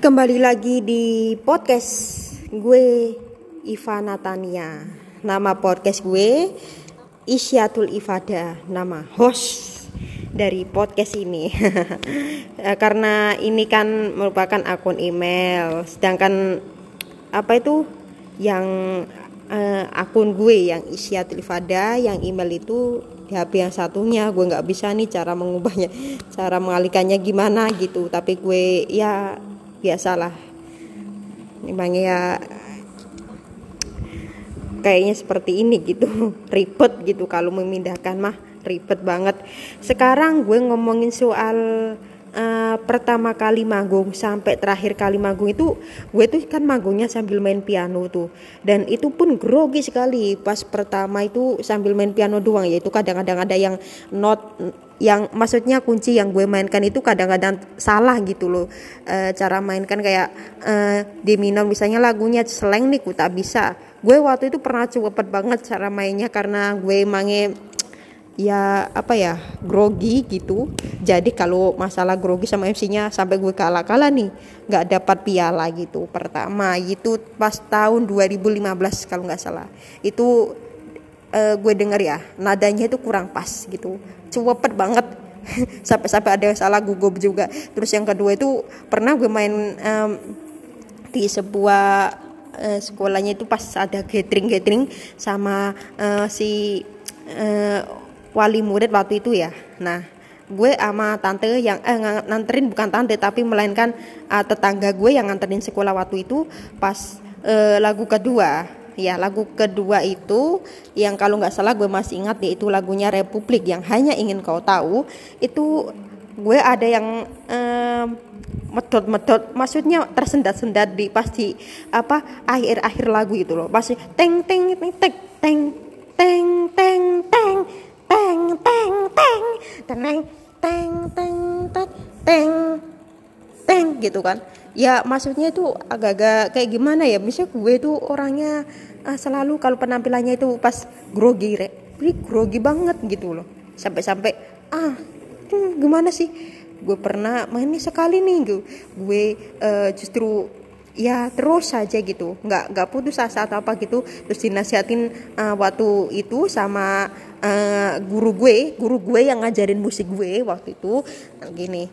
Kembali lagi di podcast gue Iva Natania. Nama podcast gue Isyatul Ifada, nama host dari podcast ini. Karena ini kan merupakan akun email, sedangkan apa itu yang uh, akun gue yang Isyatul Ifada, yang email itu di HP yang satunya. Gue nggak bisa nih cara mengubahnya cara mengalihkannya gimana gitu. Tapi gue ya biasalah. Memang ya kayaknya seperti ini gitu. Ribet gitu. Kalau memindahkan mah ribet banget. Sekarang gue ngomongin soal uh, pertama kali manggung sampai terakhir kali manggung itu gue tuh kan manggungnya sambil main piano tuh. Dan itu pun grogi sekali. Pas pertama itu sambil main piano doang yaitu kadang-kadang ada yang not yang maksudnya kunci yang gue mainkan itu kadang-kadang salah gitu loh. E, cara mainkan kayak e, di minor misalnya lagunya seleng nih ku tak bisa. Gue waktu itu pernah cepet banget cara mainnya karena gue mange ya apa ya grogi gitu. Jadi kalau masalah grogi sama MC-nya sampai gue kalah-kalah nih nggak dapat piala gitu. Pertama itu pas tahun 2015 kalau nggak salah. Itu uh, gue denger ya nadanya itu kurang pas gitu. Cepet banget. Sampai-sampai ada salah gugup juga. Terus yang kedua itu pernah gue main um, di sebuah uh, sekolahnya itu pas ada gathering gathering sama uh, si wali murid waktu itu ya. Nah gue sama tante yang eh nganterin bukan tante tapi melainkan uh, tetangga gue yang nganterin sekolah waktu itu pas uh, lagu kedua. Ya lagu kedua itu yang kalau nggak salah gue masih ingat yaitu lagunya Republik yang hanya ingin kau tahu. Itu gue ada yang um, medot-medot maksudnya tersendat-sendat di pasti apa akhir-akhir lagu itu loh. Pasti teng teng teng teng teng teng teng teng teng teneng teng teng teng teng teng gitu kan. Ya maksudnya itu agak-agak kayak gimana ya? Bisa gue tuh orangnya uh, selalu kalau penampilannya itu pas grogi re grogi banget gitu loh. Sampai-sampai ah hmm, gimana sih? Gue pernah main nih sekali nih gitu. gue gue uh, justru ya terus saja gitu. Nggak nggak putus asa atau apa gitu. Terus dinasihatin uh, waktu itu sama uh, guru gue guru gue yang ngajarin musik gue waktu itu. Nah, gini.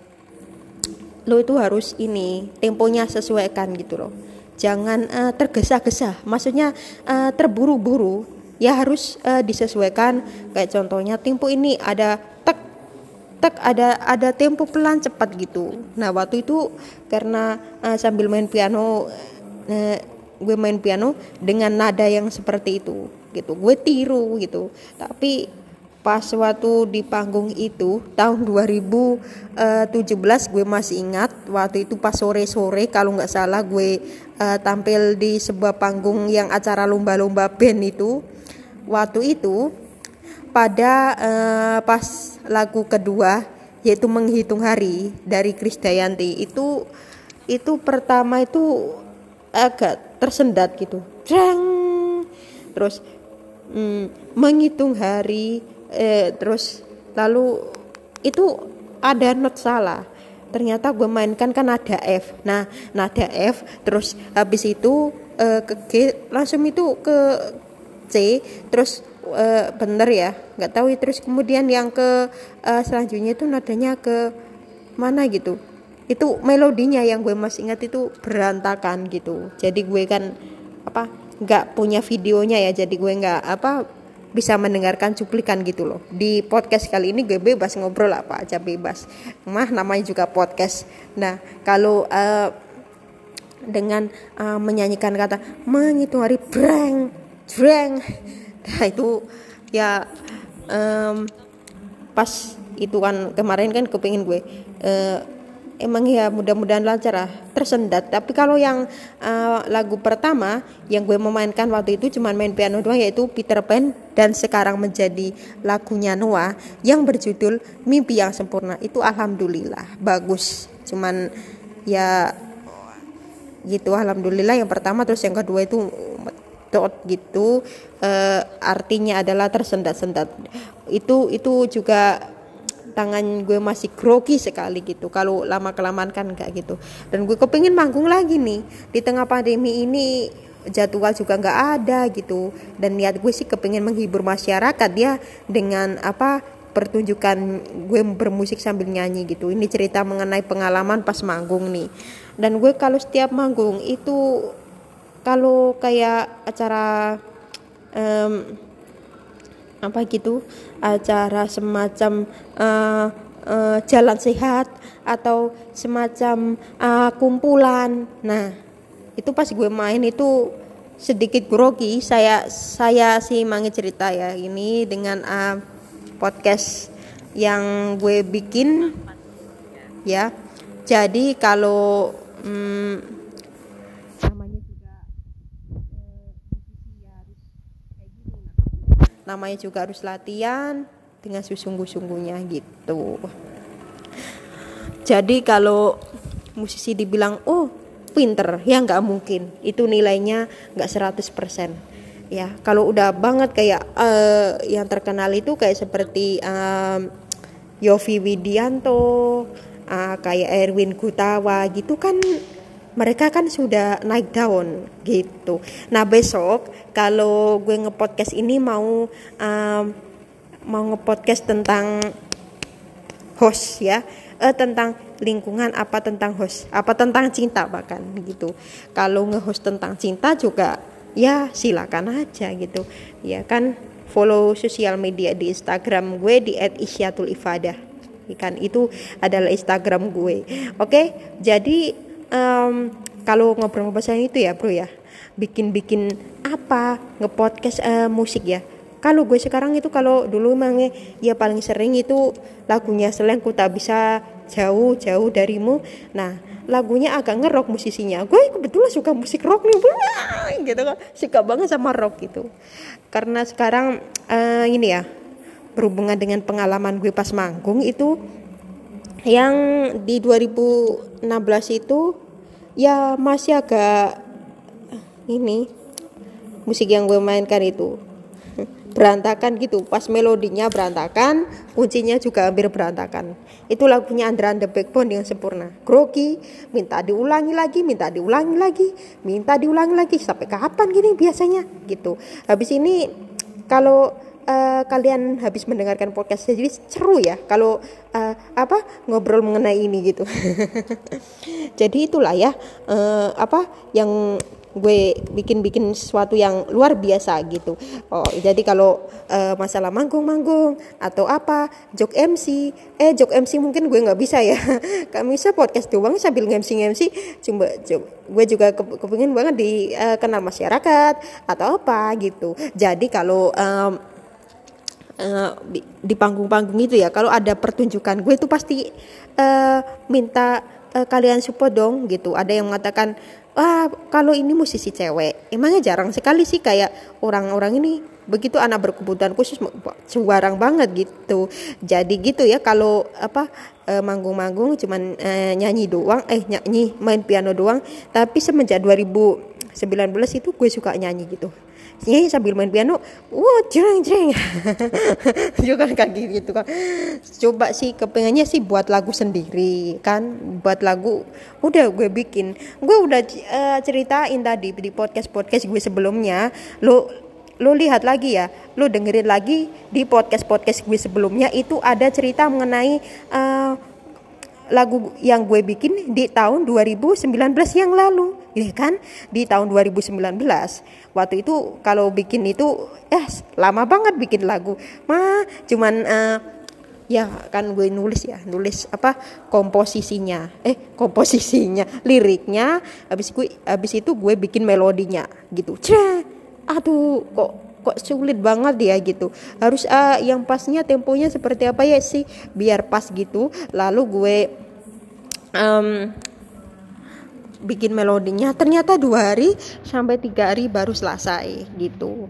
Lo itu harus ini temponya sesuaikan gitu loh. Jangan uh, tergesa-gesa. Maksudnya uh, terburu-buru. Ya harus uh, disesuaikan. Kayak contohnya tempo ini ada ada ada tempo pelan cepat gitu. Nah waktu itu karena uh, sambil main piano uh, gue main piano dengan nada yang seperti itu gitu. Gue tiru gitu. Tapi pas waktu di panggung itu tahun 2017 eh, gue masih ingat waktu itu pas sore-sore kalau nggak salah gue uh, tampil di sebuah panggung yang acara lomba-lomba band itu. Waktu itu pada uh, pas lagu kedua yaitu menghitung hari dari Krisdayanti itu itu pertama itu agak tersendat gitu. Drang! terus mm, menghitung hari eh, terus lalu itu ada not salah. Ternyata gue mainkan kan ada F. Nah nada F terus habis itu eh, ke G langsung itu ke C terus uh, bener ya nggak tahu terus kemudian yang ke uh, selanjutnya itu nadanya ke mana gitu. Itu melodinya yang gue masih ingat itu berantakan gitu. Jadi gue kan apa nggak punya videonya ya. Jadi gue nggak apa bisa mendengarkan cuplikan gitu loh. Di podcast kali ini gue bebas ngobrol apa aja bebas. Mah namanya juga podcast. Nah kalau uh, dengan uh, menyanyikan kata menghitung hari breng breng nah itu ya um, pas itu kan kemarin kan kepingin gue uh, emang ya mudah-mudahan lancar lah tersendat. Tapi kalau yang uh, lagu pertama yang gue memainkan waktu itu cuma main piano doang yaitu Peter Pan dan sekarang menjadi lagunya Noah yang berjudul Mimpi yang Sempurna. Itu alhamdulillah bagus. Cuman ya gitu alhamdulillah yang pertama terus yang kedua itu dot gitu uh, artinya adalah tersendat-sendat. Itu itu juga tangan gue masih grogi sekali gitu kalau lama kelamaan kan enggak gitu. Dan gue kepingin manggung lagi nih di tengah pandemi ini jadwal juga nggak ada gitu. Dan niat gue sih kepingin menghibur masyarakat ya dengan apa pertunjukan gue bermusik sambil nyanyi gitu. Ini cerita mengenai pengalaman pas manggung nih. Dan gue kalau setiap manggung itu kalau kayak acara um, apa gitu acara semacam uh, uh, jalan sehat atau semacam uh, kumpulan. Nah itu pas gue main itu sedikit grogi. Saya saya sih mangi cerita ya ini dengan uh, podcast yang gue bikin. Ya jadi kalau um, namanya juga harus latihan dengan sesungguh-sungguhnya gitu. Jadi kalau musisi dibilang oh pinter. Ya nggak mungkin. Itu nilainya nggak 100% ya kalau udah banget kayak uh, yang terkenal itu kayak seperti um, Yofi Widianto uh, kayak Erwin Gutawa gitu kan mereka kan sudah naik daun gitu. Nah besok kalau gue ngepodcast ini mau um, mau ngepodcast tentang host ya, eh, tentang lingkungan apa tentang host, apa tentang cinta bahkan gitu. Kalau ngehost tentang cinta juga ya silakan aja gitu. Ya kan follow sosial media di Instagram gue di @isyatul_ifadah kan itu adalah Instagram gue. Oke, jadi um, kalau ngobrol-ngobrol saya itu ya bro ya. Bikin-bikin apa? Ngepodcast uh, musik ya. Kalau gue sekarang itu kalau dulu emang ya paling sering itu lagunya selain ku tak bisa jauh-jauh darimu. Nah lagunya agak ngerok musisinya. Gue kebetulan suka musik rock nih gitu kan. Suka banget sama rock gitu. Karena sekarang uh, ini ya berhubungan dengan pengalaman gue pas manggung itu yang di 2016 itu ya masih agak ini musik yang gue mainkan itu. Berantakan gitu. Pas melodinya berantakan kuncinya juga hampir berantakan. Itu lagunya Andra and the Backbone yang sempurna. Grogi minta diulangi lagi minta diulangi lagi minta diulangi lagi. Sampai kapan gini biasanya? Gitu. Habis ini kalau uh, kalian habis mendengarkan podcast jadi seru ya kalau uh, apa ngobrol mengenai ini gitu jadi itulah ya uh, apa yang gue bikin-bikin sesuatu yang luar biasa gitu. Oh, jadi kalau uh, masalah manggung-manggung atau apa, jok MC, eh jok MC mungkin gue nggak bisa ya. Kami bisa podcast doang sambil MC MC. Coba, gue juga ke, kepingin banget dikenal uh, masyarakat atau apa gitu. Jadi kalau um, uh, di panggung-panggung itu ya. Kalau ada pertunjukan gue itu pasti uh, minta uh, kalian support dong gitu. Ada yang mengatakan ah kalau ini musisi cewek. Emangnya jarang sekali sih kayak orang-orang ini. Begitu anak berkebutuhan khusus sembarang banget gitu. Jadi gitu ya kalau apa manggung-manggung cuman uh, nyanyi doang eh nyanyi main piano doang. Tapi semenjak 2019 itu gue suka nyanyi gitu nyanyi sambil main piano. Wow jeng jeng juga kaki gitu kan. Coba sih kepengennya sih buat lagu sendiri kan. Buat lagu udah gue bikin. Gue udah uh, ceritain tadi di podcast podcast gue sebelumnya. Lo lo lihat lagi ya. Lo dengerin lagi di podcast podcast gue sebelumnya. Itu ada cerita mengenai uh, lagu yang gue bikin di tahun 2019 yang lalu ya kan? Di tahun 2019 waktu itu kalau bikin itu ya lama banget bikin lagu. Mah cuman uh, ya kan gue nulis ya nulis apa komposisinya. Eh komposisinya liriknya. Habis gue habis itu gue bikin melodinya gitu. Cih, aduh kok kok sulit banget ya gitu. Harus uh, yang pasnya temponya seperti apa ya sih? Biar pas gitu. Lalu gue um, bikin melodinya ternyata dua hari sampai tiga hari baru selesai gitu.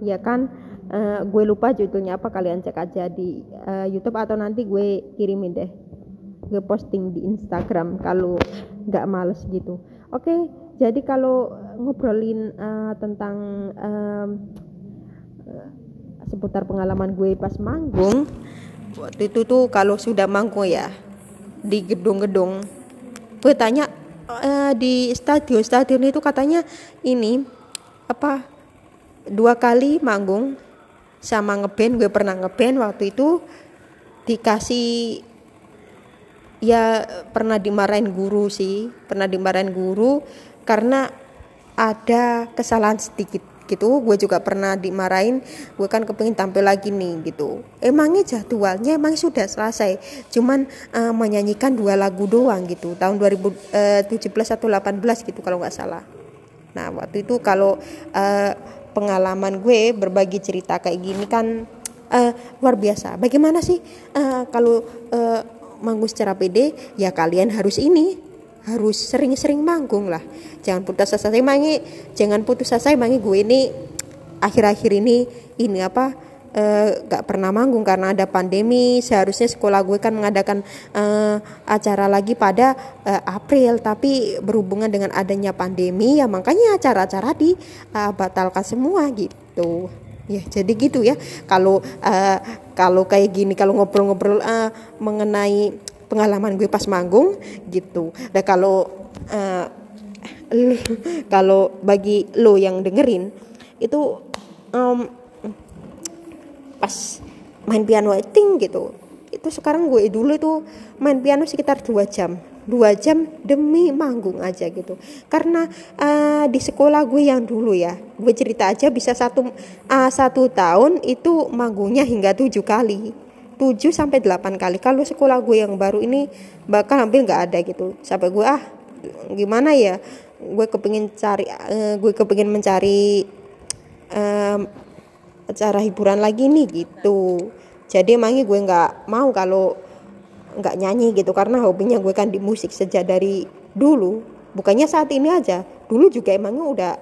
Ya kan? Uh, gue lupa judulnya apa kalian cek aja di uh, YouTube atau nanti gue kirimin deh. Gue posting di Instagram kalau nggak males gitu. Oke jadi kalau ngobrolin uh, tentang um, seputar pengalaman gue pas manggung waktu itu tuh kalau sudah manggung ya di gedung-gedung gue tanya uh, di stadion stadion itu katanya ini apa dua kali manggung sama ngeband gue pernah ngeband waktu itu dikasih ya pernah dimarahin guru sih pernah dimarahin guru karena ada kesalahan sedikit gitu gue juga pernah dimarahin gue kan kepingin tampil lagi nih gitu. Emangnya jadwalnya emang sudah selesai cuman uh, menyanyikan dua lagu doang gitu tahun 2017 eh, atau 18 gitu kalau nggak salah. Nah waktu itu kalau uh, pengalaman gue berbagi cerita kayak gini kan uh, luar biasa. Bagaimana sih uh, kalau uh, manggung secara pede ya kalian harus ini harus sering-sering manggung lah. Jangan putus asa saya mangi jangan putus asa mangi gue ini akhir-akhir ini ini apa uh, gak pernah manggung karena ada pandemi. Seharusnya sekolah gue kan mengadakan uh, acara lagi pada uh, April tapi berhubungan dengan adanya pandemi ya makanya acara-acara dibatalkan uh, semua gitu. Ya jadi gitu ya. Kalau kalau kayak gini kalau ngobrol-ngobrol mengenai pengalaman gue pas manggung gitu. Dan kalau uh, kalau bagi lo yang dengerin itu um, pas main piano acting gitu. Itu sekarang gue dulu itu main piano sekitar dua jam. Dua jam demi manggung aja gitu. Karena uh, di sekolah gue yang dulu ya gue cerita aja bisa satu uh, satu tahun itu manggungnya hingga tujuh kali 7 sampai 8 kali. Kalau sekolah gue yang baru ini bakal hampir nggak ada gitu. Sampai gue ah gimana ya? Gue kepingin cari uh, gue kepingin mencari um, acara hiburan lagi nih gitu. Jadi emangnya gue nggak mau kalau nggak nyanyi gitu karena hobinya gue kan di musik sejak dari dulu. Bukannya saat ini aja. Dulu juga emangnya udah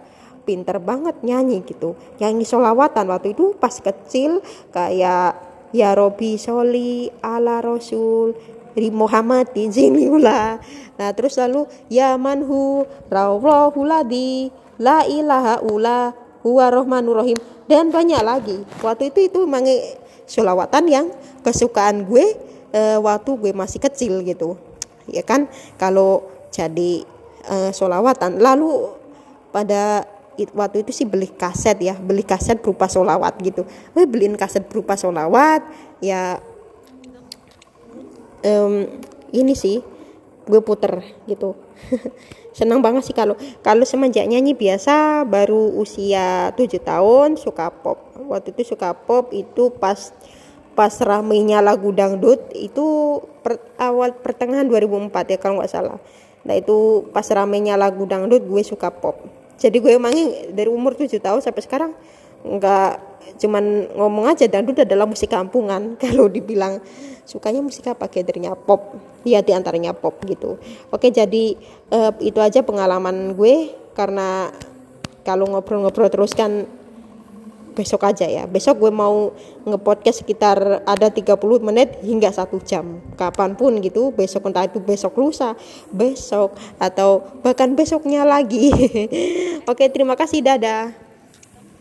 pinter banget nyanyi gitu. Nyanyi solawatan waktu itu pas kecil kayak Ya Robi Soli ala Rasul di Muhammad izinilah nah terus lalu ya manhu rawlahu ladi la ilaha ula huwa rohmanur rohim dan banyak lagi. Waktu itu itu memang solawatan yang kesukaan gue e, waktu gue masih kecil gitu. Ya kan? Kalau jadi e, solawatan lalu pada waktu itu sih beli kaset ya beli kaset berupa solawat gitu. Gue beliin kaset berupa solawat ya um, ini sih gue puter gitu. Senang banget sih kalau kalau semenjak nyanyi biasa baru usia 7 tahun suka pop. Waktu itu suka pop itu pas pas ramenya lagu dangdut itu per, awal pertengahan 2004 ya kalau nggak salah. Nah itu pas ramenya lagu dangdut gue suka pop jadi gue emangnya dari umur 7 tahun sampai sekarang nggak cuman ngomong aja dangdut adalah musik kampungan. Kalau dibilang sukanya musik apa? Genrenya pop. Ya di antaranya pop gitu. Oke jadi uh, itu aja pengalaman gue. Karena kalau ngobrol-ngobrol terus kan besok aja ya. Besok gue mau ngepodcast sekitar ada 30 menit hingga satu jam. Kapan pun gitu besok entah itu besok lusa besok atau bahkan besoknya lagi. Oke terima kasih dadah